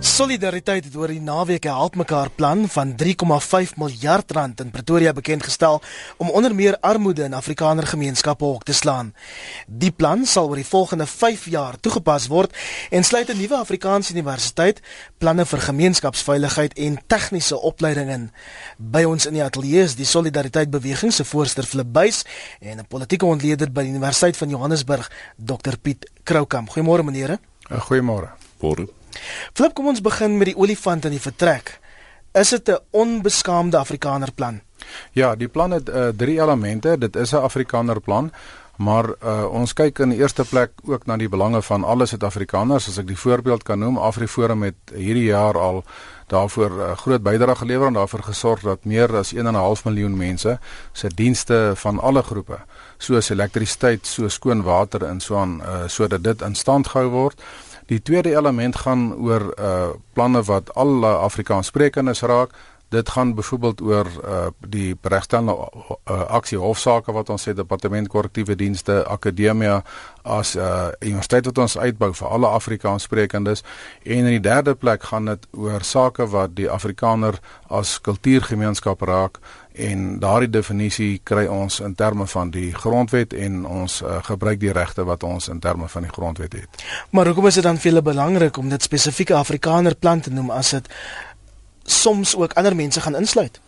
Solidariteit het oor die naweek 'n help mekaar plan van 3,5 miljard rand in Pretoria bekend gestel om onder meer armoede in Afrikaner gemeenskappe hok te slaan. Die plan sal oor die volgende 5 jaar toegepas word en sluit 'n nuwe Afrikaanse universiteit, planne vir gemeenskapsveiligheid en tegniese opleiding in. By ons in die ateljee is die Solidariteit beweging se voorsteur Flip Buys en 'n politieke ontleder by die Universiteit van Johannesburg, Dr Piet Kroukamp. Goeiemôre meneere. Goeiemôre. Môre. Flip, kom ons begin met die olifant in die vertrek. Is dit 'n onbeskaamde Afrikaner plan? Ja, die plan het uh, drie elemente. Dit is 'n Afrikaner plan, maar uh, ons kyk in die eerste plek ook na die belange van alle Suid-Afrikaners. As ek die voorbeeld kan noem, AfriForum het hierdie jaar al daarvoor 'n uh, groot bydrae gelewer en daarvoor gesorg dat meer as 1.5 miljoen mense se dienste van alle groepe, soos elektrisiteit, so skoon water en so aan, uh, sodat dit in stand gehou word. Die tweede element gaan oor uh planne wat alle Afrikaanssprekendes raak. Dit gaan byvoorbeeld oor uh die regstellende uh, aksie hofsaake wat ons het departement korrektiewe dienste, akademia as 'n uh, universiteit wat ons uitbou vir alle Afrikaanssprekendes en in die derde plek gaan dit oor sake wat die Afrikaner as kultuurgemeenskap raak en daardie definisie kry ons in terme van die grondwet en ons uh, gebruik die regte wat ons in terme van die grondwet het. Maar hoekom is dit dan vir hulle belangrik om dit spesifieke Afrikaner plan te noem as dit soms ook ander mense gaan insluit?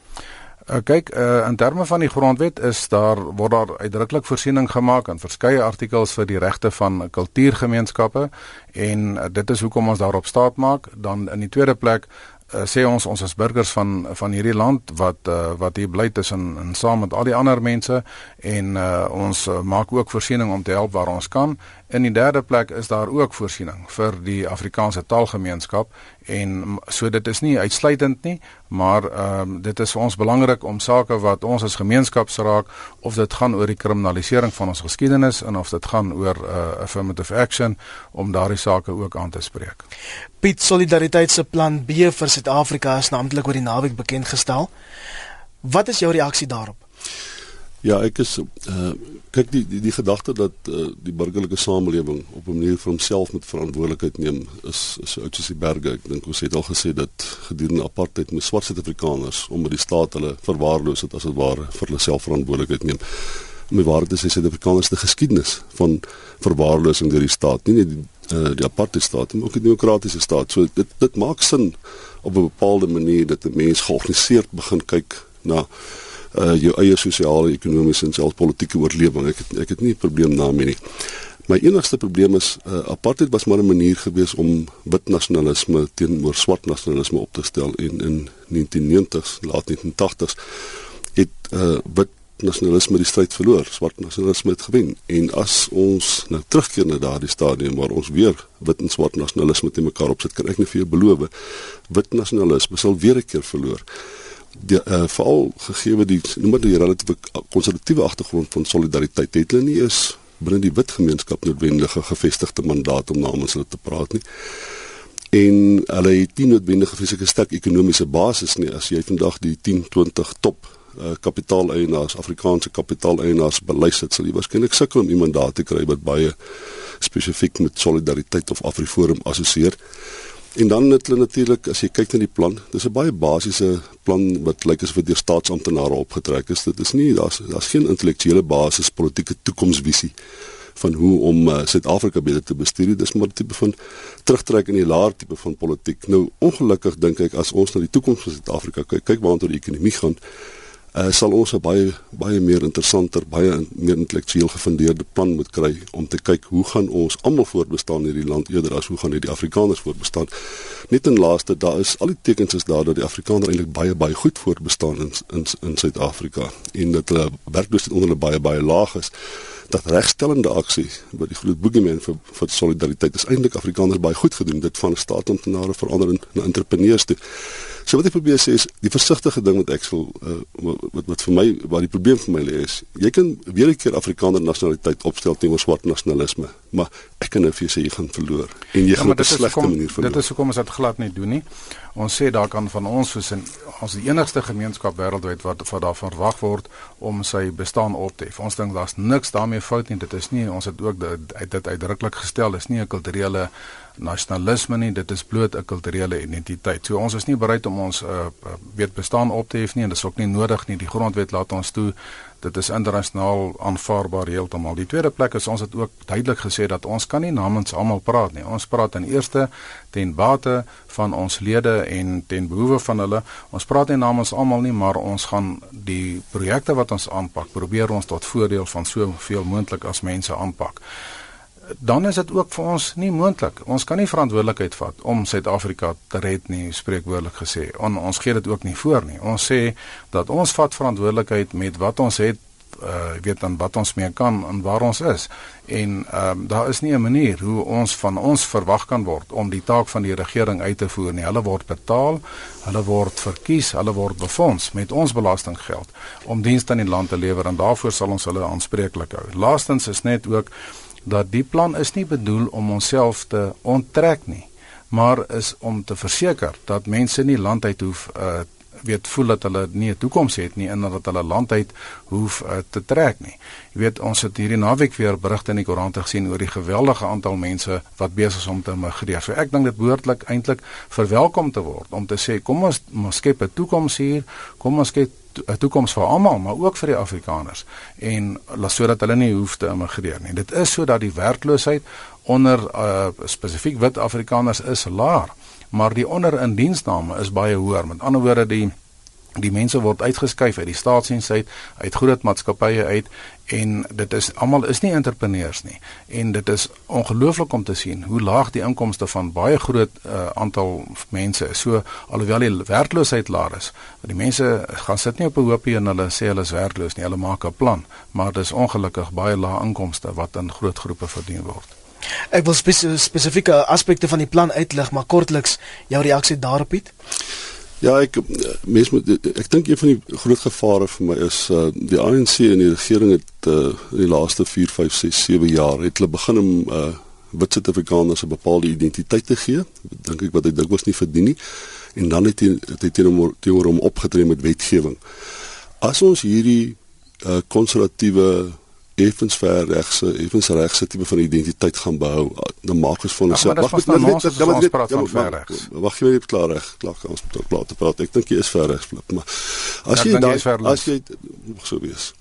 Uh, kyk, uh, in terme van die grondwet is daar word daar uitdruklik voorsiening gemaak in verskeie artikels vir die regte van kultuurgemeenskappe en uh, dit is hoekom ons daarop staat maak. Dan in die tweede plek uh, sê ons ons as burgers van van hierdie land wat uh, wat hier bly tussen en saam met al die ander mense en uh, ons uh, maak ook voorsiening om te help waar ons kan. In die derde plek is daar ook voorsiening vir die Afrikaanse taalgemeenskap en so dit is nie uitsluitend nie, maar ehm um, dit is vir ons belangrik om sake wat ons as gemeenskap raak of dit gaan oor die kriminalisering van ons geskiedenis en of dit gaan oor uh, affirmative action om daardie sake ook aan te spreek. Piet Solidariteit se plan B vir Suid-Afrika is naamlik oor die naweek bekend gestel. Wat is jou reaksie daarop? Ja, ek is uh kyk die die, die gedagte dat uh, die burgerlike samelewing op 'n manier vir homself met verantwoordelikheid neem is is oud soos die berge. Ek dink ons het al gesê dat gedurende apartheid met swart Suid-Afrikaners omdat die staat hulle verwaarloos het as dit ware vir hulle self verantwoordelikheid neem. Om die waarheid te sê Suid-Afrikaners die geskiedenis van verwaarlosing deur die staat, nie net die uh, die apartheid staat, maar ook die demokratiese staat. So dit dit maak sin op 'n bepaalde manier dat 'n mens georganiseerd begin kyk na uh jou eie sosiale, ekonomiese en selfs politieke oorlewing. Ek het, ek het nie 'n probleem daarmee nie. My enigste probleem is uh apartheid was maar 'n manier gewees om wit nasionalisme teenoor swart nasionalisme op te stel en in 1990s, laat 1980s het uh wit nasionalisme die stryd verloor, swart nasionalisme het gewen. En as ons nou terugkeer na daardie stadium waar ons weer wit en swart nasionalisme te mekaar opsit, kan ek net vir jou beloof, wit nasionalisme sal weer 'n keer verloor die uh, veral gegee die noem maar die relatiewe konservatiewe agtergrond van solidariteit. Het hulle nie is binne die wit gemeenskap noodwendige gevestigde mandaat om namens hulle te praat nie? En hulle het nie noodwendige fisieke sterk ekonomiese basis nie. As jy vandag die 10 20 top uh, kapitaaleienaars Afrikaanse kapitaaleienaars belys het sal jy waarskynlik sukkel om iemand daar te kry wat baie spesifiek met solidariteit of Afriforum assosieer En dan het hulle natuurlik as jy kyk na die plan, dis 'n baie basiese plan wat lyk asof dit deur staatsamptenare opgetrek is. Dit is nie daar's daar's geen intellektuele basis politieke toekomsvisie van hoe om uh, Suid-Afrika beter te bestuur. Dis maar 'n tipe van terugtrek in die laer tipe van politiek. Nou ongelukkig dink ek as ons na die toekoms van Suid-Afrika kyk, kyk waartoe die ekonomie gaan, uh, sal ons 'n baie baie meer interessanter, baie meer intellektueel gefundeerde plan moet kry om te kyk hoe gaan ons almal voortbestaan in hierdie land eerder as hoe gaan die Afrikaners voortbestaan. Net en laaste, daar is al die tekens is daar dat die Afrikaner eintlik baie baie goed voortbestaan in in in Suid-Afrika en dat hulle werkloosheid onder hulle baie baie laag is dat regstellende aksie by die groot boogieman vir vir solidariteit is eintlik Afrikaners baie goed gedoen dit van staatsamptenare verander in na entrepreneurs toe. So wat ek probeer sê is die versigtige ding wat ek sal uh, wat wat vir my waar die probleem vir my lê is, jy kan weer 'n keer Afrikaner nasionaliteit opstel teenoor swart nasionalisme, maar ek kan nou vir jou sê jy gaan verloor en jy ja, gaan op 'n slegte manier verloor. Dit is hoekom ons dit glad nie doen nie. Ons sê daar kan van ons soos in ons die enigste gemeenskap wêreldwyd wat wat daarvan verwag word om sy bestaan op te hef. Ons dink daar's niks daarmee fout nie. Dit is nie ons het ook dit, dit uitdruklik gestel, is nie 'n kulturele nasionalisme nie, dit is bloot 'n kulturele identiteit. So ons is nie bereid om ons uh, weet bestaan op te hef nie en dit is ook nie nodig nie. Die grondwet laat ons toe dit is internasionaal aanvaarbaar heeltemal. Die tweede plek is ons het ook duidelik gesê dat ons kan nie namens almal praat nie. Ons praat in eerste ten bate van ons lede en ten behoewe van hulle. Ons praat nie namens almal nie, maar ons gaan die projekte wat ons aanpak, probeer ons tot voordeel van soveel moontlik as mense aanpak dan is dit ook vir ons nie moontlik. Ons kan nie verantwoordelikheid vat om Suid-Afrika te red nie, spreekwoordelik gesê. On, ons gee dit ook nie voor nie. Ons sê dat ons vat verantwoordelikheid met wat ons het uh weet dan wat ons mee kan en waar ons is. En ehm um, daar is nie 'n manier hoe ons van ons verwag kan word om die taak van die regering uit te voer nie. Hulle word betaal, hulle word verkies, hulle word befonds met ons belastinggeld om dienste aan die land te lewer en daarvoor sal ons hulle aanspreeklik hou. Laastens is net ook dat die plan is nie bedoel om onsself te onttrek nie, maar is om te verseker dat mense nie land uit hoef uh weet voel dat hulle nie 'n toekoms het nie en dat hulle land uit hoef uh, te trek nie. Jy weet ons het hierdie naweek weer berigte in die koerante gesien oor die geweldige aantal mense wat besig is om te migreer. So ek dink dit behoorlik eintlik verwelkom te word om te sê kom ons, ons skep 'n toekoms hier, kom ons skep toekoms vir almal, maar ook vir die Afrikaners en laat sodat hulle nie hoef te immigreer nie. Dit is sodat die werkloosheid onder uh, spesifiek wit Afrikaners is laag, maar die onderindiensname is baie hoër. Met ander woorde die die mense word uitgeskuif uit die staatsdiens uit, uit groot maatskappye uit en dit is almal is nie entrepreneurs nie en dit is ongelooflik om te sien hoe laag die inkomste van baie groot uh, aantal mense is. So alhoewel die werkloosheid laag is, die mense gaan sit nie op 'n hoopie en hulle sê hulle is werkloos nie, hulle maak 'n plan, maar dis ongelukkig baie lae inkomste wat in groot groepe verdien word. Ek wil spesifieke aspekte van die plan uitlig, maar kortliks jou reaksie daarop het. Ja, ek mens moet ek dink een van die groot gevare vir my is uh die ANC en die regering het uh in die laaste 4, 5, 6, 7 jaar het hulle begin om uh wit Suid-Afrikaners 'n bepaalde identiteit te gee. Dink ek wat hy dikwels nie verdien nie. En dan het hy het hy teenoor teenoor hom opgetree met wetgewing. As ons hierdie uh konservatiewe effens ver regse effens regse tipe van identiteit gaan behou. Dan maak ons van onsself wag met net dan moet praat van ver regs wag jy net klaar reg klaar ons moet klaar te praat. Ek dink jy is ver regs flip maar as jy daai as jy mag so wees.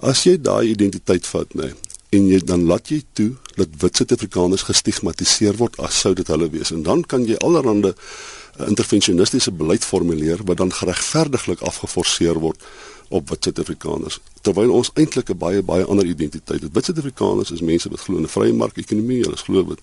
As jy daai identiteit vat nê nee, en jy dan laat jy toe dat wit Suid-Afrikaners gestigmatiseer word as sou dit hulle wees. En dan kan jy allerhande uh, interventionistiese beleid formuleer wat dan geregverdiglik afgeforceer word op wit Suid-Afrikaners terwyl ons eintlik 'n baie baie ander identiteit het. Wit Suid-Afrikaners is mense wat glo in 'n vrye mark-ekonomie, hulle glo wat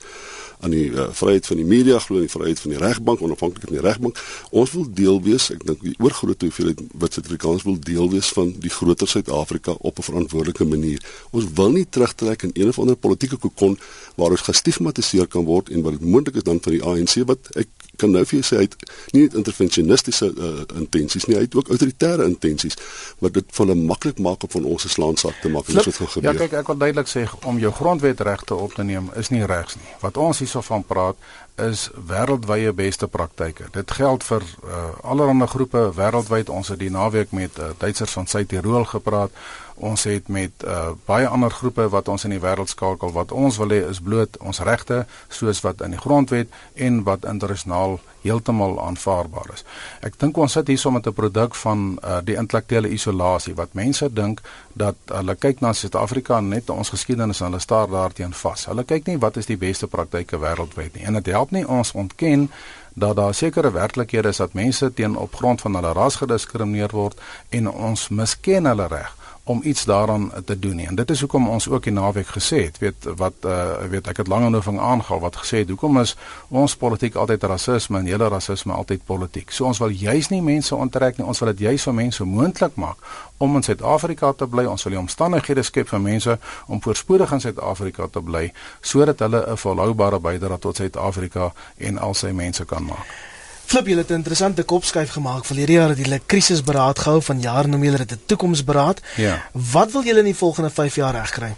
aan die uh, vryheid van die media, glo in die vryheid van die regbank, onafhanklikheid van die regbank. Ons wil deel wees, ek dink die oorgrootste hoeveelheid wit Suid-Afrikaners wil deel wees van die groter Suid-Afrika op 'n verantwoordelike manier. Ons wil nie terugtrek in een of ander politieke kokon waar ons gestigmatiseer kan word en wat dit moontlik is dan van die ANC wat ek kan nou vir jou sê hy het nie net interventionistiese uh, intensies nie, hy het ook autoritaire intensies wat dit vir hulle maklik maak om van ons se slaansak te maak en dit gaan gebeur. Ja, kyk, ek wil duidelik sê om jou grondwetregte op te neem is nie regs nie. Wat ons hierso van praat is wêreldwye beste praktyke. Dit geld vir uh, allerlei groepe wêreldwyd. Ons het die naweek met uh, Duitsers van Suid-Tirol gepraat. Ons het met uh, baie ander groepe wat ons in die wêreld skakel. Wat ons wil hê is bloot ons regte soos wat in die grondwet en wat internasionaal heeltemal aanvaarbaar is. Ek dink ons sit hierso met 'n produk van uh, die intellektuele isolasie wat mense dink dat hulle kyk na Suid-Afrika net ons geskiedenis en hulle staar daarteen vas. Hulle kyk nie wat is die beste praktyke wêreldwyd nie. En dit help nie ons ontken dat daar sekere werklikhede is dat mense teen op grond van hulle ras gediskrimineer word en ons misken hulle reg om iets daaraan te doen nie. En dit is hoekom ons ook die naweek gesê het, weet wat uh weet ek het lank oorving aangehaal wat gesê het, hoekom is ons politiek altyd rasisme en hele rasisme altyd politiek. So ons wil juis nie mense onttrek nie, ons wil dit juis vir mense moontlik maak om in Suid-Afrika te bly. Ons wil die omstandighede skep vir mense om voorspoedig in Suid-Afrika te bly sodat hulle 'n volhoubare bydrae tot Suid-Afrika en al sy mense kan maak. Flip, julle het 'n interessante kopskuif gemaak. Verlede jaar het julle krisisberaad gehou, van jaar noem julle dit 'n toekomsberaad. Ja. Wat wil julle in die volgende 5 jaar regkry?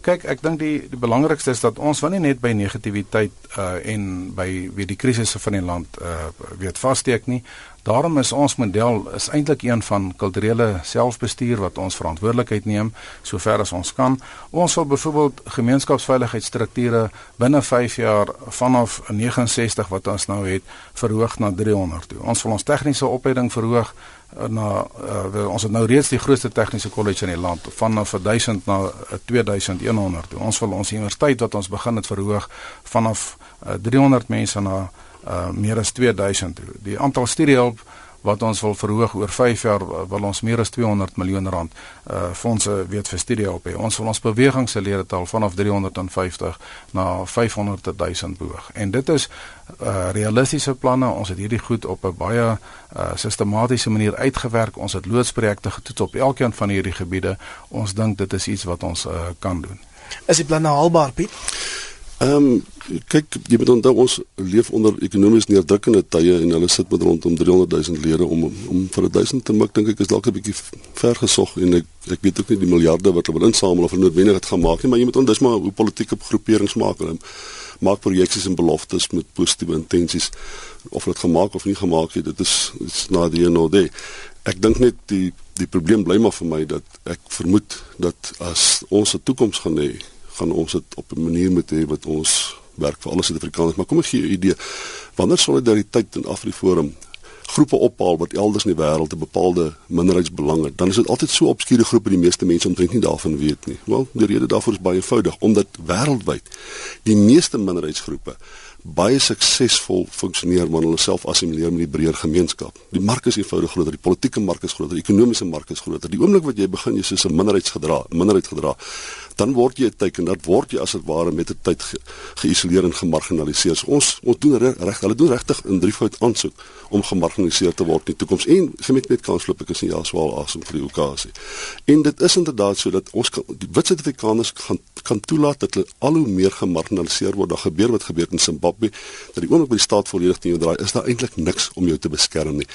Kyk, ek dink die die belangrikste is dat ons wil nie net by negativiteit uh en by wie die krisisse van die land uh weet vassteek nie. Daarom is ons model is eintlik een van kulturele selfbestuur wat ons verantwoordelikheid neem sover as ons kan. Ons wil byvoorbeeld gemeenskapsveiligheidsstrukture binne 5 jaar vanaf 69 wat ons nou het verhoog na 300 toe. Ons wil ons tegniese opleiding verhoog eh, na uh, ons het nou reeds die grootste tegniese kollege in die land vanaf 1000 na 2100 toe. Ons wil ons universiteit wat ons begin het verhoog vanaf uh, 300 mense na uh meer as 2000. Die aantal studiehulp wat ons wil verhoog oor 5 jaar wil ons meer as 200 miljoen rand uh fondse weet vir studiehulp hê. Ons wil ons bewegingsleertaal vanaf 350 na 500 000 behoog. En dit is uh realistiese planne. Ons het hierdie goed op 'n baie uh sistematiese manier uitgewerk. Ons het loodsprojekte getoets op elkeen van hierdie gebiede. Ons dink dit is iets wat ons uh kan doen. Is die planne haalbaar, Piet? Ehm um, kyk, jy moet onthou ons leef onder ekonomies neerdrukkende tye en hulle sit met rondom 300 000 lede om om vir 1000 te mik dink ek is dalk 'n bietjie ver gesog en ek ek weet ook nie die miljarde wat hulle wil insamel of hulle noodwendig dit gaan maak nie, maar jy moet onthou dis maar hoe politieke groeperings maak hulle maak projeksies en beloftes met positiewe intensies of dit gemaak of nie gemaak het, dit is dit's na die no day. Ek dink net die die probleem bly maar vir my dat ek vermoed dat as ons 'n toekoms gaan hê gaan ons dit op 'n manier moet hê wat ons werk vir alle Suid-Afrikaners. Maar kom ek gee 'n idee. Wanneer solidariteit in Afriforum groepe ophaal wat elders in die wêreld 'n bepaalde minderheidsbelange, dan is dit altyd so obskure groepe die meeste mense omtrent nie daarvan weet nie. Wel, die rede daarvoor is baie eenvoudig, omdat wêreldwyd die meeste minderheidsgroepe baie suksesvol funksioneer wanneer hulle self assimileer met die breër gemeenskap. Die mark is eenvoudig groter, die politieke mark is groter, die ekonomiese mark is groter. Die oomblik wat jy begin jy soos 'n minderheidsgedra, minderheid gedra, dan word jy 'n teken dat word jy as dit ware met 'n tyd ge, geïsoleer en gemarginaliseer. So ons ons doen reg, hulle doen regtig in drievoud aansoek om gemarginaliseer te word in die toekoms en gemeet met kansloop ek is nie ja swaar asem vir die okasie. En dit is inderdaad so dat ons kan, die wit Suid-Afrikaners gaan kan toelaat dat hulle al hoe meer gemarginaliseer word. Daar gebeur wat gebeur in Zimbabwe dat die oomblik by die staat volledig teen jou draai, is daar eintlik niks om jou te beskerm nie.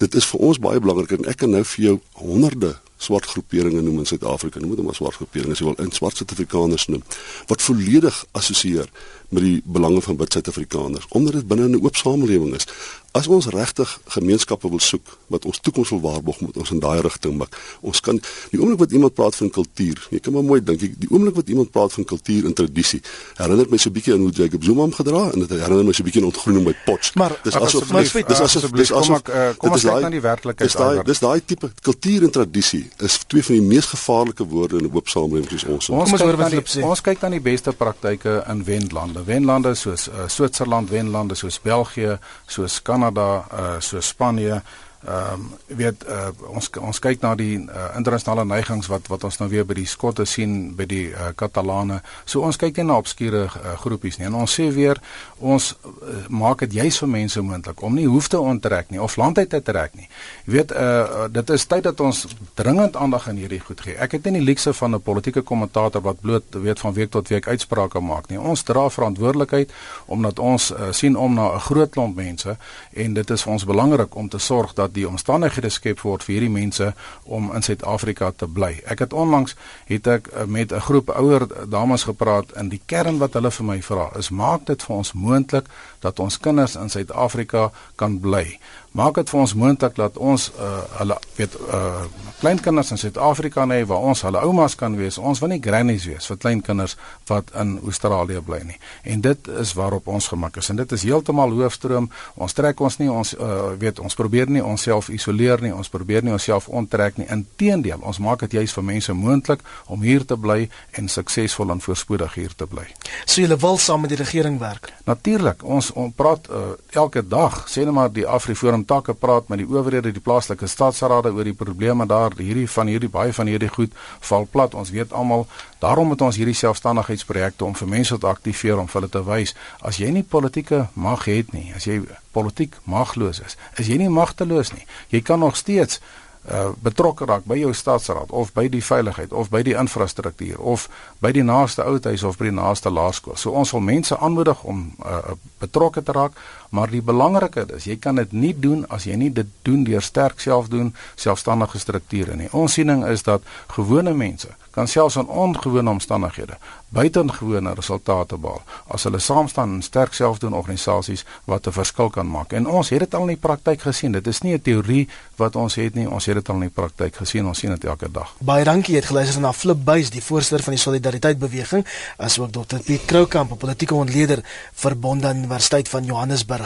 Dit is vir ons baie belangrik en ek kan nou vir jou honderde swart groeperinge noem in Suid-Afrika. Noem dit maar swart groeperinge as jy wil in swart Suid-Afrikaners noem wat volledig assosieer met die belange van wit Suid-Afrikaners omdat dit binne 'n oop samelewing is. As ons regtig gemeenskappe wil soek wat ons toekoms wil waarborg, moet ons in daai rigting mik. Ons kan die oomblik wat iemand praat van kultuur, jy kan maar mooi dink, die oomblik wat iemand praat van kultuur en tradisie, herinner my so 'n bietjie aan hoe Jacob Zuma hom gedra en dit herinner my so 'n bietjie aan ontgroening by Potch. Maar dis asof dis asof dis asof kom ons kyk na die werklikheid. Dis daai dis daai tipe kultuur en tradisie is twee van die mees gevaarlike woorde in 'n oop samelewing soos ons. Ons kyk na die, ons kyk dan die beste praktyke in wenlande. Wenlande soos uh, Switserland, wenlande soos België, soos Kanada, uh, soos Spanje, ehm um, weet uh, ons ons kyk na die uh, internasionale neigings wat wat ons nou weer by die Skotte sien by die uh, Katalane. So ons kyk nie na obskure uh, groepies nie. En ons sê weer ons uh, maak dit juis vir mense moontlik om nie hoef te onttrek nie of land uit te trek nie. Jy weet uh, dit is tyd dat ons dringend aandag aan hierdie goed gee. Ek het nie die luukse van 'n politieke kommentator wat bloot weet van week tot week uitsprake maak nie. Ons dra verantwoordelikheid omdat ons uh, sien om na 'n groot klomp mense en dit is vir ons belangrik om te sorg dat dat die omstandighede skep word vir hierdie mense om in Suid-Afrika te bly. Ek het onlangs het ek eh, met 'n groep ouer dames gepraat en die kern wat hulle vir my vra is maak dit vir ons moontlik dat ons kinders in Suid-Afrika kan bly maak dit vir ons moontlik dat ons uh, hulle weet uh, kleinkinders in Suid-Afrika hê waar ons hulle oumas kan wees. Ons wil nie grannies wees vir kleinkinders wat in Australië bly nie. En dit is waarop ons gemik is. En dit is heeltemal hoofstroom. Ons trek ons nie ons uh, weet ons probeer nie onsself isoleer nie. Ons probeer nie onsself onttrek nie. Inteendeel, ons maak dit juis vir mense moontlik om hier te bly en suksesvol en voorspoedig hier te bly. So julle wil saam met die regering werk. Natuurlik. Ons, ons praat uh, elke dag, sê net maar die Afriforum om takke praat met die owerhede, die plaaslike staatsrade oor die probleme daar. Hierdie van hierdie baie van hierdie goed val plat. Ons weet almal, daarom moet ons hierdie selfstandigheidsprojekte om vir mense te aktiveer om hulle te wys as jy nie politieke mag het nie, as jy politiek magloos is, is jy nie magteloos nie. Jy kan nog steeds uh, betrokke raak by jou staatsraad of by die veiligheid of by die infrastruktuur of by die naaste oudhuis of by die naaste laerskool. So ons wil mense aanmoedig om uh, betrokke te raak. Maar die belangrike is jy kan dit nie doen as jy nie dit doen deur sterk self doen selfstandige strukture nie. Ons siening is dat gewone mense kan selfs in ongewone omstandighede buitengewone resultate behaal as hulle saam staan in sterk selfdoen organisasies wat 'n verskil kan maak. En ons het dit al in die praktyk gesien. Dit is nie 'n teorie wat ons het nie. Ons het dit al in die praktyk gesien. Ons sien dit elke dag. Baie dankie. Jy het geluister na Flip Buys, die voorsteur van die Solidariteit Beweging, asook Dr. Piet Kroukamp, 'n politieke ontleder verbonde aan Universiteit van Johannesburg.